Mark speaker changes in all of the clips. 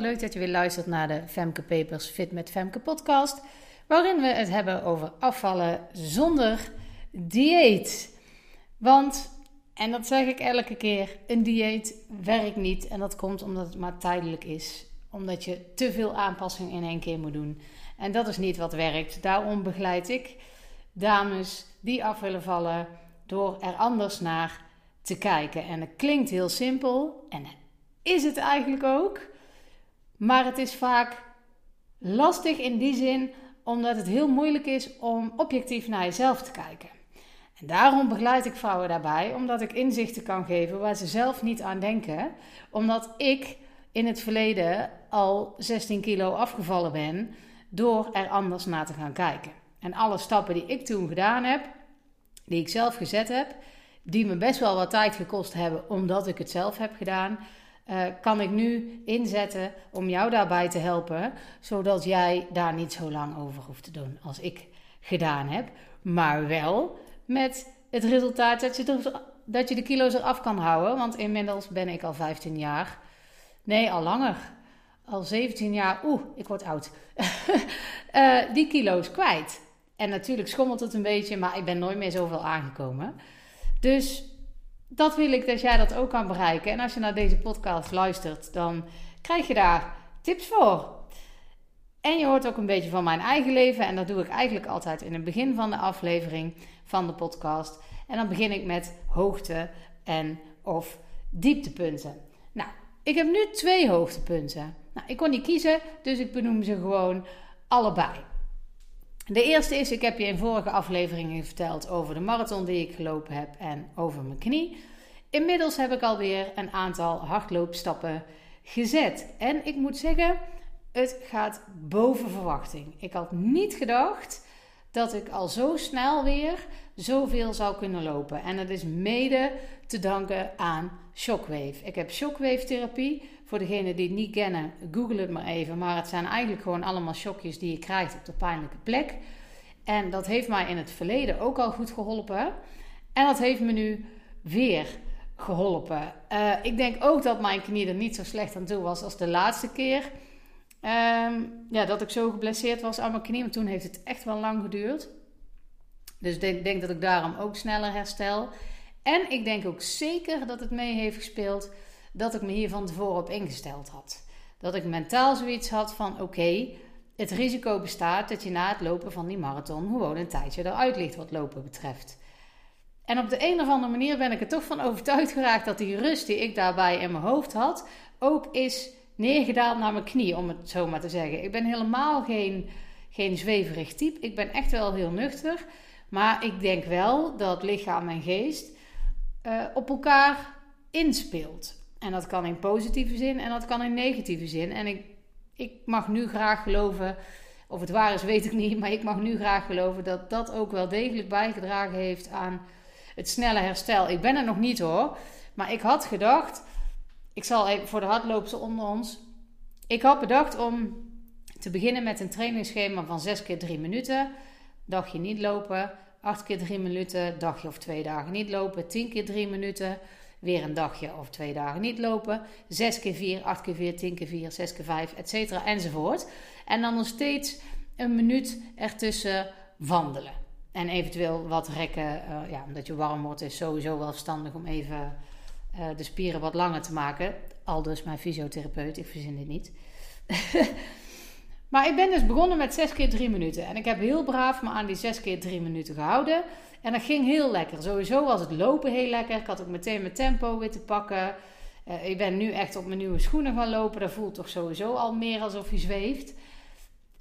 Speaker 1: Leuk dat je weer luistert naar de Femke Papers Fit met Femke podcast, waarin we het hebben over afvallen zonder dieet. Want, en dat zeg ik elke keer, een dieet werkt niet en dat komt omdat het maar tijdelijk is. Omdat je te veel aanpassing in één keer moet doen. En dat is niet wat werkt. Daarom begeleid ik dames die af willen vallen door er anders naar te kijken. En het klinkt heel simpel en is het eigenlijk ook. Maar het is vaak lastig in die zin omdat het heel moeilijk is om objectief naar jezelf te kijken. En daarom begeleid ik vrouwen daarbij, omdat ik inzichten kan geven waar ze zelf niet aan denken. Omdat ik in het verleden al 16 kilo afgevallen ben door er anders naar te gaan kijken. En alle stappen die ik toen gedaan heb, die ik zelf gezet heb, die me best wel wat tijd gekost hebben omdat ik het zelf heb gedaan, uh, kan ik nu inzetten om jou daarbij te helpen, zodat jij daar niet zo lang over hoeft te doen als ik gedaan heb. Maar wel met het resultaat dat je, dat je de kilo's eraf kan houden. Want inmiddels ben ik al 15 jaar, nee, al langer, al 17 jaar, oeh, ik word oud, uh, die kilo's kwijt. En natuurlijk schommelt het een beetje, maar ik ben nooit meer zoveel aangekomen. Dus dat wil ik dat jij dat ook kan bereiken. En als je naar deze podcast luistert, dan krijg je daar tips voor. En je hoort ook een beetje van mijn eigen leven. En dat doe ik eigenlijk altijd in het begin van de aflevering van de podcast. En dan begin ik met hoogte en of dieptepunten. Nou, ik heb nu twee hoogtepunten. Nou, ik kon niet kiezen, dus ik benoem ze gewoon allebei. De eerste is, ik heb je in vorige afleveringen verteld over de marathon die ik gelopen heb en over mijn knie. Inmiddels heb ik alweer een aantal hardloopstappen gezet. En ik moet zeggen, het gaat boven verwachting. Ik had niet gedacht dat ik al zo snel weer zoveel zou kunnen lopen. En dat is mede te danken aan Shockwave. Ik heb Shockwave therapie. Voor degenen die het niet kennen, google het maar even. Maar het zijn eigenlijk gewoon allemaal shockjes die je krijgt op de pijnlijke plek. En dat heeft mij in het verleden ook al goed geholpen. En dat heeft me nu weer geholpen. Uh, ik denk ook dat mijn knie er niet zo slecht aan toe was als de laatste keer. Um, ja, dat ik zo geblesseerd was aan mijn knie. Maar toen heeft het echt wel lang geduurd. Dus ik denk, denk dat ik daarom ook sneller herstel. En ik denk ook zeker dat het mee heeft gespeeld dat ik me hier van tevoren op ingesteld had. Dat ik mentaal zoiets had van: oké, het risico bestaat dat je na het lopen van die marathon gewoon een tijdje eruit ligt wat lopen betreft. En op de een of andere manier ben ik er toch van overtuigd geraakt dat die rust die ik daarbij in mijn hoofd had, ook is neergedaald naar mijn knie, om het zo maar te zeggen. Ik ben helemaal geen, geen zweverig type. Ik ben echt wel heel nuchter. Maar ik denk wel dat lichaam en geest uh, op elkaar inspeelt. En dat kan in positieve zin en dat kan in negatieve zin. En ik, ik mag nu graag geloven, of het waar is weet ik niet, maar ik mag nu graag geloven dat dat ook wel degelijk bijgedragen heeft aan het snelle herstel. Ik ben er nog niet hoor, maar ik had gedacht, ik zal even voor de hardloopers onder ons, ik had bedacht om te beginnen met een trainingsschema van 6 keer 3 minuten. Dagje niet lopen, 8 keer 3 minuten, dagje of twee dagen niet lopen, 10 keer 3 minuten, weer een dagje of twee dagen niet lopen, 6 keer 4, 8 keer 4, 10 keer 4, 6 keer 5, etc. enzovoort. En dan nog steeds een minuut ertussen wandelen. En eventueel wat rekken, uh, ja, omdat je warm wordt, is sowieso wel verstandig om even uh, de spieren wat langer te maken. Al dus mijn fysiotherapeut, ik verzin dit niet. maar ik ben dus begonnen met 6 keer 3 minuten. En ik heb heel braaf me aan die 6 keer 3 minuten gehouden. En dat ging heel lekker. Sowieso was het lopen heel lekker. Ik had ook meteen mijn tempo weer te pakken. Uh, ik ben nu echt op mijn nieuwe schoenen gaan lopen. Dat voelt toch sowieso al meer alsof je zweeft.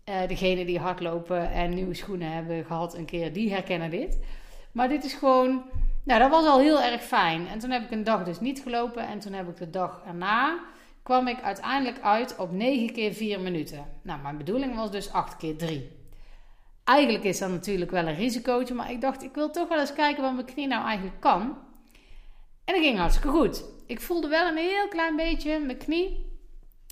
Speaker 1: Uh, degene die hardlopen en nieuwe schoenen hebben gehad een keer, die herkennen dit. Maar dit is gewoon, nou dat was al heel erg fijn. En toen heb ik een dag dus niet gelopen. En toen heb ik de dag erna, kwam ik uiteindelijk uit op 9 keer 4 minuten. Nou, mijn bedoeling was dus 8 keer 3. Eigenlijk is dat natuurlijk wel een risicootje, maar ik dacht, ik wil toch wel eens kijken wat mijn knie nou eigenlijk kan. En dat ging hartstikke goed. Ik voelde wel een heel klein beetje mijn knie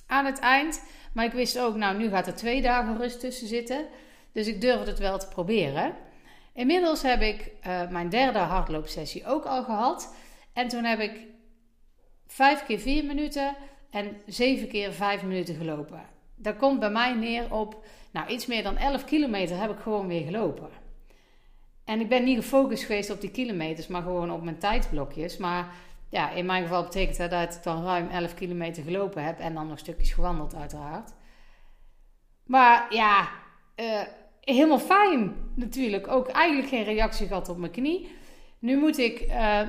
Speaker 1: aan het eind. Maar ik wist ook, nou, nu gaat er twee dagen rust tussen zitten. Dus ik durfde het wel te proberen. Inmiddels heb ik uh, mijn derde hardloopsessie ook al gehad. En toen heb ik vijf keer vier minuten en zeven keer vijf minuten gelopen. Dat komt bij mij neer op, nou iets meer dan 11 kilometer heb ik gewoon weer gelopen. En ik ben niet gefocust geweest op die kilometers, maar gewoon op mijn tijdblokjes. Maar ja, in mijn geval betekent dat dat ik dan ruim 11 kilometer gelopen heb en dan nog stukjes gewandeld uiteraard. Maar ja, uh, helemaal fijn natuurlijk. Ook eigenlijk geen reactie gehad op mijn knie. Nu moet ik uh,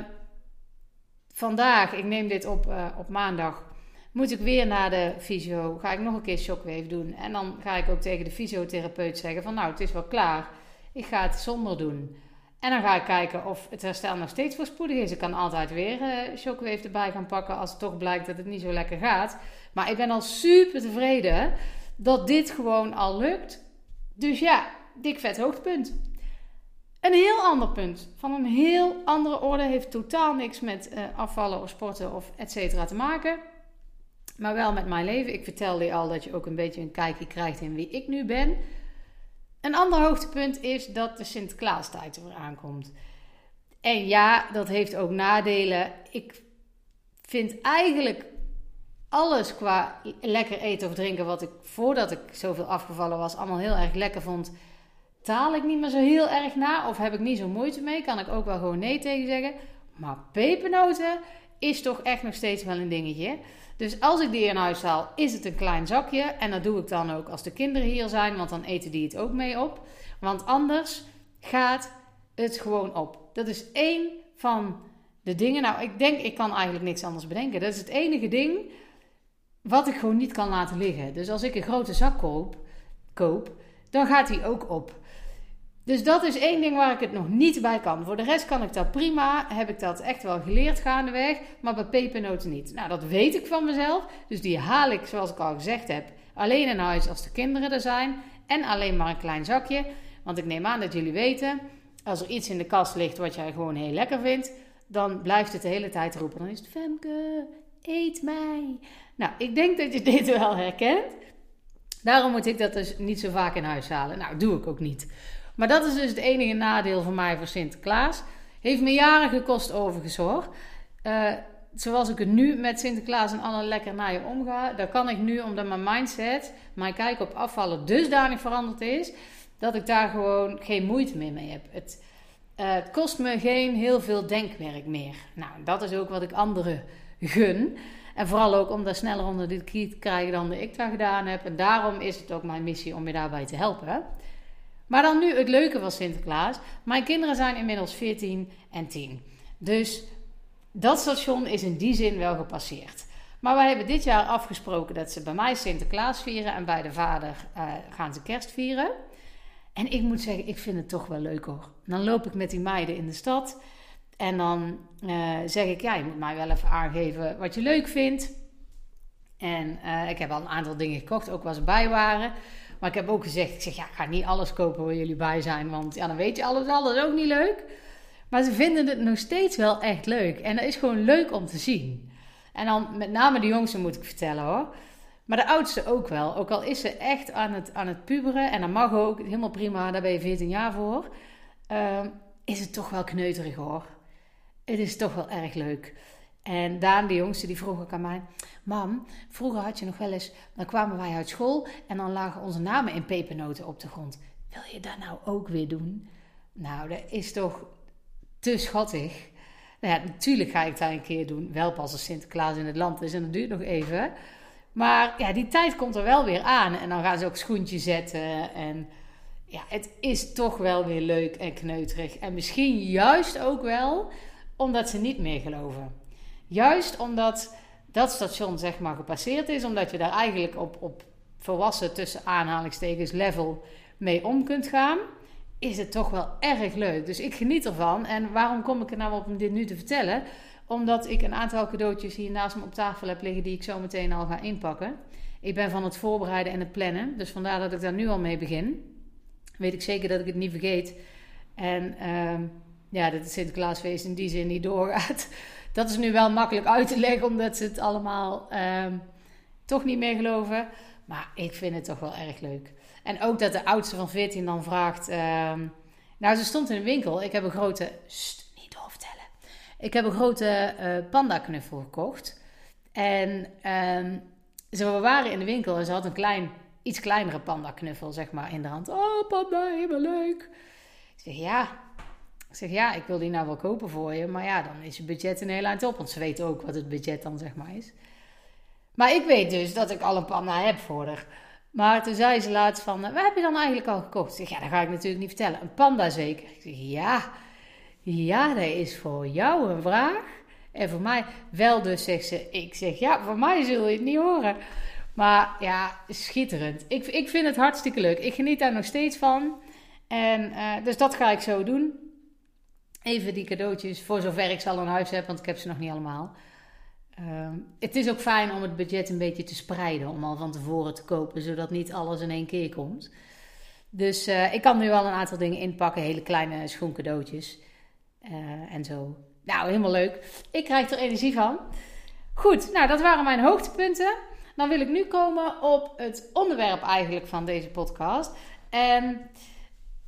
Speaker 1: vandaag, ik neem dit op uh, op maandag, moet ik weer naar de fysio. Ga ik nog een keer shockwave doen. En dan ga ik ook tegen de fysiotherapeut zeggen van nou, het is wel klaar. Ik ga het zonder doen. En dan ga ik kijken of het herstel nog steeds voorspoedig is. Ik kan altijd weer uh, shockwave erbij gaan pakken als het toch blijkt dat het niet zo lekker gaat. Maar ik ben al super tevreden dat dit gewoon al lukt. Dus ja, dik vet hoogtepunt. Een heel ander punt, van een heel andere orde, heeft totaal niks met uh, afvallen of sporten of et cetera te maken. Maar wel met mijn leven. Ik vertelde je al dat je ook een beetje een kijkje krijgt in wie ik nu ben. Een ander hoogtepunt is dat de Sinterklaastijd er aankomt. En ja, dat heeft ook nadelen. Ik vind eigenlijk alles qua lekker eten of drinken wat ik voordat ik zoveel afgevallen was, allemaal heel erg lekker vond. Taal ik niet meer zo heel erg na of heb ik niet zo moeite mee, kan ik ook wel gewoon nee tegen zeggen. Maar pepernoten is toch echt nog steeds wel een dingetje. Dus als ik die in huis haal, is het een klein zakje. En dat doe ik dan ook als de kinderen hier zijn, want dan eten die het ook mee op. Want anders gaat het gewoon op. Dat is één van de dingen. Nou, ik denk, ik kan eigenlijk niks anders bedenken. Dat is het enige ding wat ik gewoon niet kan laten liggen. Dus als ik een grote zak koop, koop dan gaat die ook op. Dus dat is één ding waar ik het nog niet bij kan. Voor de rest kan ik dat prima. Heb ik dat echt wel geleerd gaandeweg. Maar bij pepernoten niet. Nou, dat weet ik van mezelf. Dus die haal ik, zoals ik al gezegd heb, alleen in huis als de kinderen er zijn. En alleen maar een klein zakje. Want ik neem aan dat jullie weten, als er iets in de kast ligt wat jij gewoon heel lekker vindt, dan blijft het de hele tijd roepen. Dan is het Femke, eet mij. Nou, ik denk dat je dit wel herkent. Daarom moet ik dat dus niet zo vaak in huis halen. Nou, doe ik ook niet. Maar dat is dus het enige nadeel voor mij voor Sinterklaas. Heeft me jaren gekost overigens hoor. Uh, zoals ik het nu met Sinterklaas en alle lekkernijen omga, dat kan ik nu omdat mijn mindset, mijn kijk op afvallen dusdanig veranderd is, dat ik daar gewoon geen moeite meer mee heb. Het, uh, het kost me geen heel veel denkwerk meer. Nou, dat is ook wat ik anderen gun. En vooral ook om dat sneller onder de knie te krijgen dan ik dat gedaan heb. En daarom is het ook mijn missie om je daarbij te helpen. Maar dan nu het leuke van Sinterklaas. Mijn kinderen zijn inmiddels 14 en 10. Dus dat station is in die zin wel gepasseerd. Maar wij hebben dit jaar afgesproken dat ze bij mij Sinterklaas vieren en bij de vader uh, gaan ze kerst vieren. En ik moet zeggen, ik vind het toch wel leuk hoor. Dan loop ik met die meiden in de stad en dan uh, zeg ik, ja, je moet mij wel even aangeven wat je leuk vindt. En uh, ik heb al een aantal dingen gekocht, ook waar ze bij waren. Maar ik heb ook gezegd, ik zeg, ja, ga niet alles kopen waar jullie bij zijn. Want ja, dan weet je alles, alles ook niet leuk. Maar ze vinden het nog steeds wel echt leuk. En dat is gewoon leuk om te zien. En dan met name de jongste moet ik vertellen hoor. Maar de oudste ook wel. Ook al is ze echt aan het, aan het puberen. En dat mag ook, helemaal prima, daar ben je 14 jaar voor. Uh, is het toch wel kneuterig hoor. Het is toch wel erg leuk. En Daan, de jongste, die vroeg ook aan mij: Mam, vroeger had je nog wel eens. Dan kwamen wij uit school en dan lagen onze namen in pepernoten op de grond. Wil je dat nou ook weer doen? Nou, dat is toch te schattig. Nou ja, natuurlijk ga ik dat een keer doen. Wel pas als Sinterklaas in het land is en dat duurt nog even. Maar ja, die tijd komt er wel weer aan. En dan gaan ze ook schoentjes zetten. En ja, het is toch wel weer leuk en kneuterig. En misschien juist ook wel omdat ze niet meer geloven. Juist omdat dat station zeg maar gepasseerd is, omdat je daar eigenlijk op, op volwassen tussen aanhalingstekens level mee om kunt gaan, is het toch wel erg leuk. Dus ik geniet ervan. En waarom kom ik er nou op om dit nu te vertellen? Omdat ik een aantal cadeautjes hier naast me op tafel heb liggen die ik zo meteen al ga inpakken. Ik ben van het voorbereiden en het plannen, dus vandaar dat ik daar nu al mee begin. Weet ik zeker dat ik het niet vergeet. En uh, ja, dat het Sinterklaasfeest in die zin niet doorgaat. Dat is nu wel makkelijk uit te leggen, omdat ze het allemaal uh, toch niet meer geloven. Maar ik vind het toch wel erg leuk. En ook dat de oudste van 14 dan vraagt. Uh, nou, ze stond in een winkel. Ik heb een grote. St, niet doorvertellen. Ik heb een grote uh, panda knuffel gekocht. En um, zo, we waren in de winkel en ze had een klein, iets kleinere panda knuffel, zeg maar, in de hand. Oh, panda, helemaal leuk. Ik zeg, ja. Ik zeg, ja, ik wil die nou wel kopen voor je. Maar ja, dan is je budget een heel eind op. Want ze weten ook wat het budget dan, zeg maar, is. Maar ik weet dus dat ik al een panda heb voor haar. Maar toen zei ze laatst van, waar heb je dan eigenlijk al gekocht? Ik zeg, ja, dat ga ik natuurlijk niet vertellen. Een panda zeker. Ik zeg, ja, ja, dat is voor jou een vraag. En voor mij wel dus, zegt ze. Ik zeg, ja, voor mij zul je het niet horen. Maar ja, schitterend. Ik, ik vind het hartstikke leuk. Ik geniet daar nog steeds van. En uh, dus dat ga ik zo doen. Even die cadeautjes, voor zover ik ze al in huis heb, want ik heb ze nog niet allemaal. Uh, het is ook fijn om het budget een beetje te spreiden, om al van tevoren te kopen, zodat niet alles in één keer komt. Dus uh, ik kan nu wel een aantal dingen inpakken, hele kleine schoencadeautjes uh, en zo. Nou, helemaal leuk. Ik krijg er energie van. Goed, nou dat waren mijn hoogtepunten. Dan wil ik nu komen op het onderwerp eigenlijk van deze podcast. En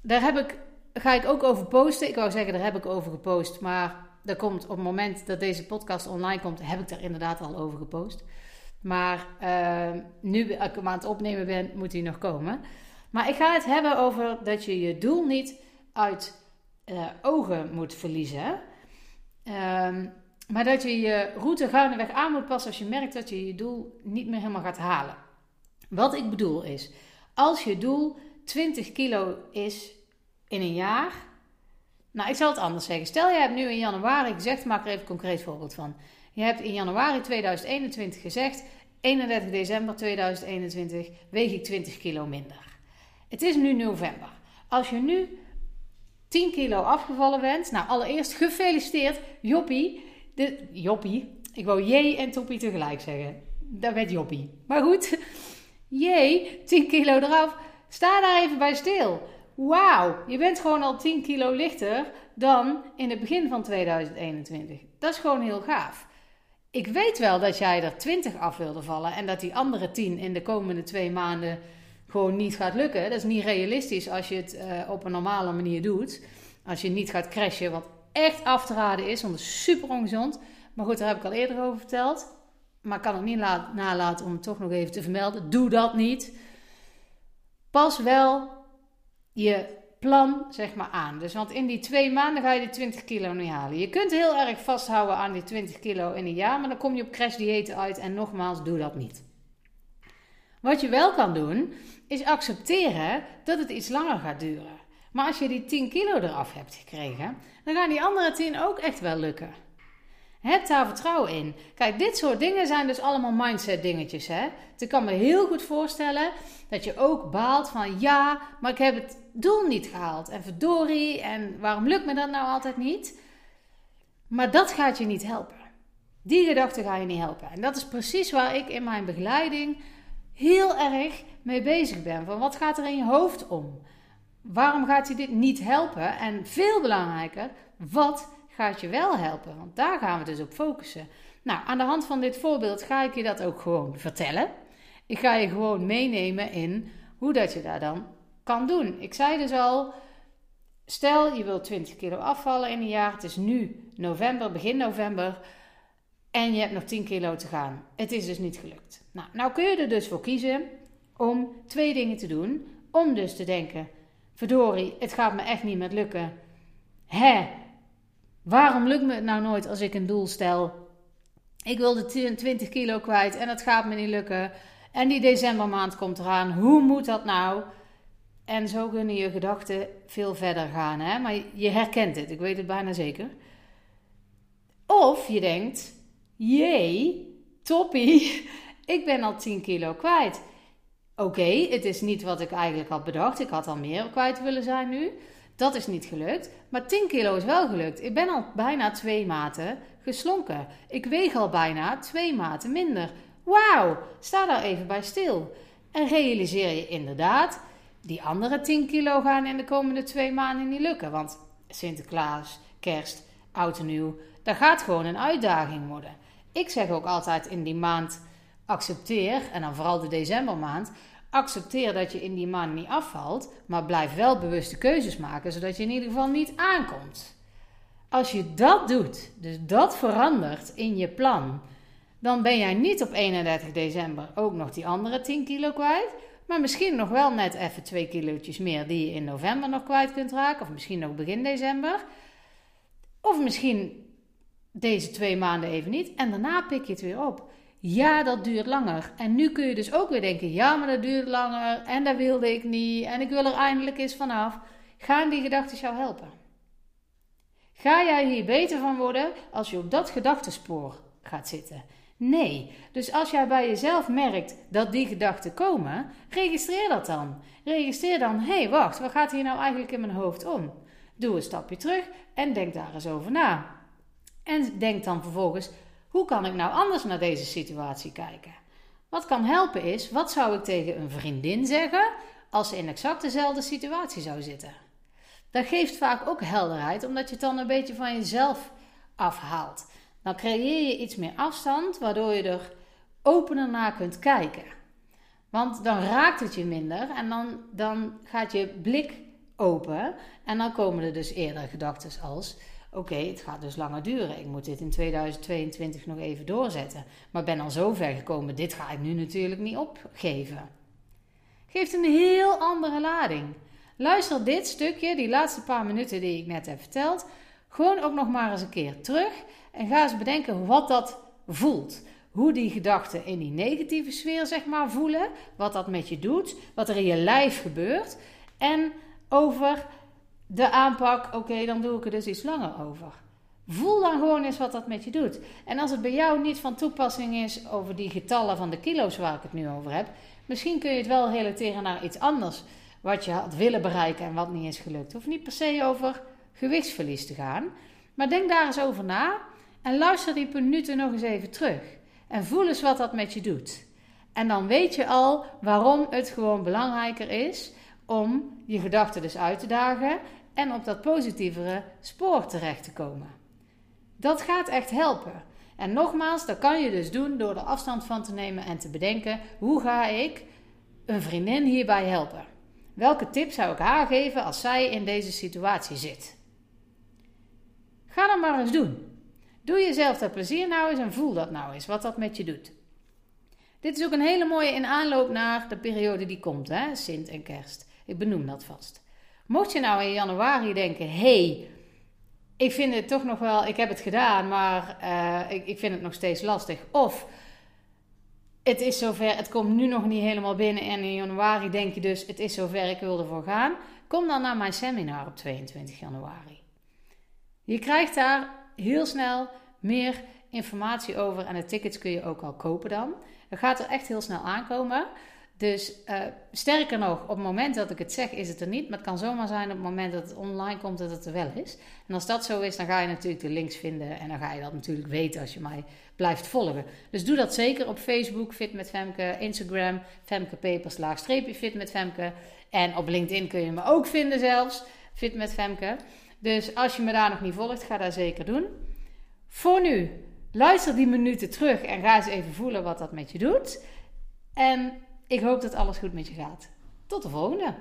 Speaker 1: daar heb ik, ga ik ook over posten. Ik wou zeggen, daar heb ik over gepost. Maar dat komt op het moment dat deze podcast online komt, heb ik daar inderdaad al over gepost. Maar uh, nu ik hem aan het opnemen ben, moet hij nog komen. Maar ik ga het hebben over dat je je doel niet uit uh, ogen moet verliezen. Um, maar dat je je route gaandeweg aan moet passen als je merkt dat je je doel niet meer helemaal gaat halen. Wat ik bedoel is, als je doel 20 kilo is in een jaar. Nou, ik zal het anders zeggen. Stel, je hebt nu in januari gezegd, maak er even een concreet voorbeeld van. Je hebt in januari 2021 gezegd, 31 december 2021 weeg ik 20 kilo minder. Het is nu november. Als je nu 10 kilo afgevallen bent, nou allereerst gefeliciteerd, Joppie. De, Joppie, ik wou J en Toppie tegelijk zeggen. Dat werd Joppie. Maar goed, J, 10 kilo eraf. Sta daar even bij stil. Wauw, je bent gewoon al 10 kilo lichter dan in het begin van 2021. Dat is gewoon heel gaaf. Ik weet wel dat jij er 20 af wilde vallen en dat die andere 10 in de komende twee maanden gewoon niet gaat lukken. Dat is niet realistisch als je het uh, op een normale manier doet. Als je niet gaat crashen, wat echt af te raden is, want het is super ongezond. Maar goed, daar heb ik al eerder over verteld. Maar ik kan het niet nalaten om het toch nog even te vermelden. Doe dat niet. Pas wel je plan zeg maar aan. Dus want in die twee maanden ga je die 20 kilo niet halen. Je kunt heel erg vasthouden aan die 20 kilo in een jaar, maar dan kom je op crashdiëten uit. En nogmaals, doe dat niet. Wat je wel kan doen, is accepteren dat het iets langer gaat duren. Maar als je die 10 kilo eraf hebt gekregen, dan gaan die andere 10 ook echt wel lukken. Heb daar vertrouwen in. Kijk, dit soort dingen zijn dus allemaal mindset dingetjes. Hè? Dus ik kan me heel goed voorstellen dat je ook baalt van ja, maar ik heb het doel niet gehaald. En verdorie, en waarom lukt me dat nou altijd niet? Maar dat gaat je niet helpen. Die gedachte ga je niet helpen. En dat is precies waar ik in mijn begeleiding heel erg mee bezig ben. Van wat gaat er in je hoofd om? Waarom gaat je dit niet helpen? En veel belangrijker, wat gaat je wel helpen? Want daar gaan we dus op focussen. Nou, aan de hand van dit voorbeeld ga ik je dat ook gewoon vertellen. Ik ga je gewoon meenemen in hoe dat je daar dan kan doen. Ik zei dus al, stel je wilt 20 kilo afvallen in een jaar. Het is nu november, begin november. En je hebt nog 10 kilo te gaan. Het is dus niet gelukt. Nou, nou kun je er dus voor kiezen om twee dingen te doen. Om dus te denken, verdorie, het gaat me echt niet meer lukken. Hè, waarom lukt me het nou nooit als ik een doel stel? Ik wil de 20 kilo kwijt en dat gaat me niet lukken. En die decembermaand komt eraan. Hoe moet dat nou? En zo kunnen je gedachten veel verder gaan. Hè? Maar je herkent het, ik weet het bijna zeker. Of je denkt, jee, toppie, ik ben al 10 kilo kwijt. Oké, het is niet wat ik eigenlijk had bedacht. Ik had al meer kwijt willen zijn nu. Dat is niet gelukt. Maar 10 kilo is wel gelukt. Ik ben al bijna twee maten geslonken. Ik weeg al bijna twee maten minder. Wauw, sta daar even bij stil. En realiseer je inderdaad, die andere 10 kilo gaan in de komende twee maanden niet lukken. Want Sinterklaas, kerst, oud en nieuw, dat gaat gewoon een uitdaging worden. Ik zeg ook altijd in die maand accepteer, en dan vooral de decembermaand, accepteer dat je in die maand niet afvalt, maar blijf wel bewuste keuzes maken, zodat je in ieder geval niet aankomt. Als je dat doet, dus dat verandert in je plan, dan ben jij niet op 31 december ook nog die andere 10 kilo kwijt. Maar misschien nog wel net even 2 kilootjes meer die je in november nog kwijt kunt raken. Of misschien nog begin december. Of misschien deze twee maanden even niet. En daarna pik je het weer op. Ja, dat duurt langer. En nu kun je dus ook weer denken: ja, maar dat duurt langer. En dat wilde ik niet. En ik wil er eindelijk eens vanaf. Gaan die gedachten jou helpen? Ga jij hier beter van worden als je op dat gedachtespoor gaat zitten? Nee. Dus als jij bij jezelf merkt dat die gedachten komen, registreer dat dan. Registreer dan: hé, hey, wacht, wat gaat hier nou eigenlijk in mijn hoofd om? Doe een stapje terug en denk daar eens over na. En denk dan vervolgens: hoe kan ik nou anders naar deze situatie kijken? Wat kan helpen is: wat zou ik tegen een vriendin zeggen als ze in exact dezelfde situatie zou zitten? Dat geeft vaak ook helderheid, omdat je het dan een beetje van jezelf afhaalt. Dan creëer je iets meer afstand, waardoor je er opener naar kunt kijken. Want dan raakt het je minder en dan, dan gaat je blik open. En dan komen er dus eerder gedachten als: oké, het gaat dus langer duren. Ik moet dit in 2022 nog even doorzetten. Maar ben al zo ver gekomen, dit ga ik nu natuurlijk niet opgeven. Geeft een heel andere lading. Luister dit stukje, die laatste paar minuten die ik net heb verteld, gewoon ook nog maar eens een keer terug. En ga eens bedenken wat dat voelt. Hoe die gedachten in die negatieve sfeer, zeg maar, voelen. Wat dat met je doet. Wat er in je lijf gebeurt. En over de aanpak, oké, dan doe ik er dus iets langer over. Voel dan gewoon eens wat dat met je doet. En als het bij jou niet van toepassing is over die getallen van de kilo's waar ik het nu over heb, misschien kun je het wel relateren naar iets anders wat je had willen bereiken en wat niet is gelukt. Hoeft niet per se over gewichtsverlies te gaan, maar denk daar eens over na en luister die minuten nog eens even terug. En voel eens wat dat met je doet. En dan weet je al waarom het gewoon belangrijker is om je gedachten dus uit te dagen en op dat positievere spoor terecht te komen. Dat gaat echt helpen. En nogmaals, dat kan je dus doen door er afstand van te nemen en te bedenken: hoe ga ik een vriendin hierbij helpen? Welke tip zou ik haar geven als zij in deze situatie zit? Ga dat maar eens doen. Doe jezelf dat plezier nou eens en voel dat nou eens, wat dat met je doet. Dit is ook een hele mooie in aanloop naar de periode die komt, hè? Sint en Kerst. Ik benoem dat vast. Mocht je nou in januari denken: hey, ik vind het toch nog wel, ik heb het gedaan, maar uh, ik, ik vind het nog steeds lastig. Of het is zover, het komt nu nog niet helemaal binnen en in januari denk je dus: het is zover, ik wil ervoor gaan. Kom dan naar mijn seminar op 22 januari. Je krijgt daar heel snel meer informatie over en de tickets kun je ook al kopen dan. Het gaat er echt heel snel aankomen. Dus uh, sterker nog, op het moment dat ik het zeg, is het er niet. Maar het kan zomaar zijn op het moment dat het online komt dat het er wel is. En als dat zo is, dan ga je natuurlijk de links vinden. En dan ga je dat natuurlijk weten als je mij blijft volgen. Dus doe dat zeker op Facebook, Fit met Femke. Instagram, Femke Papers, laagstreepje Fit met Femke. En op LinkedIn kun je me ook vinden zelfs, Fit met Femke. Dus als je me daar nog niet volgt, ga dat zeker doen. Voor nu, luister die minuten terug en ga eens even voelen wat dat met je doet. En ik hoop dat alles goed met je gaat. Tot de volgende!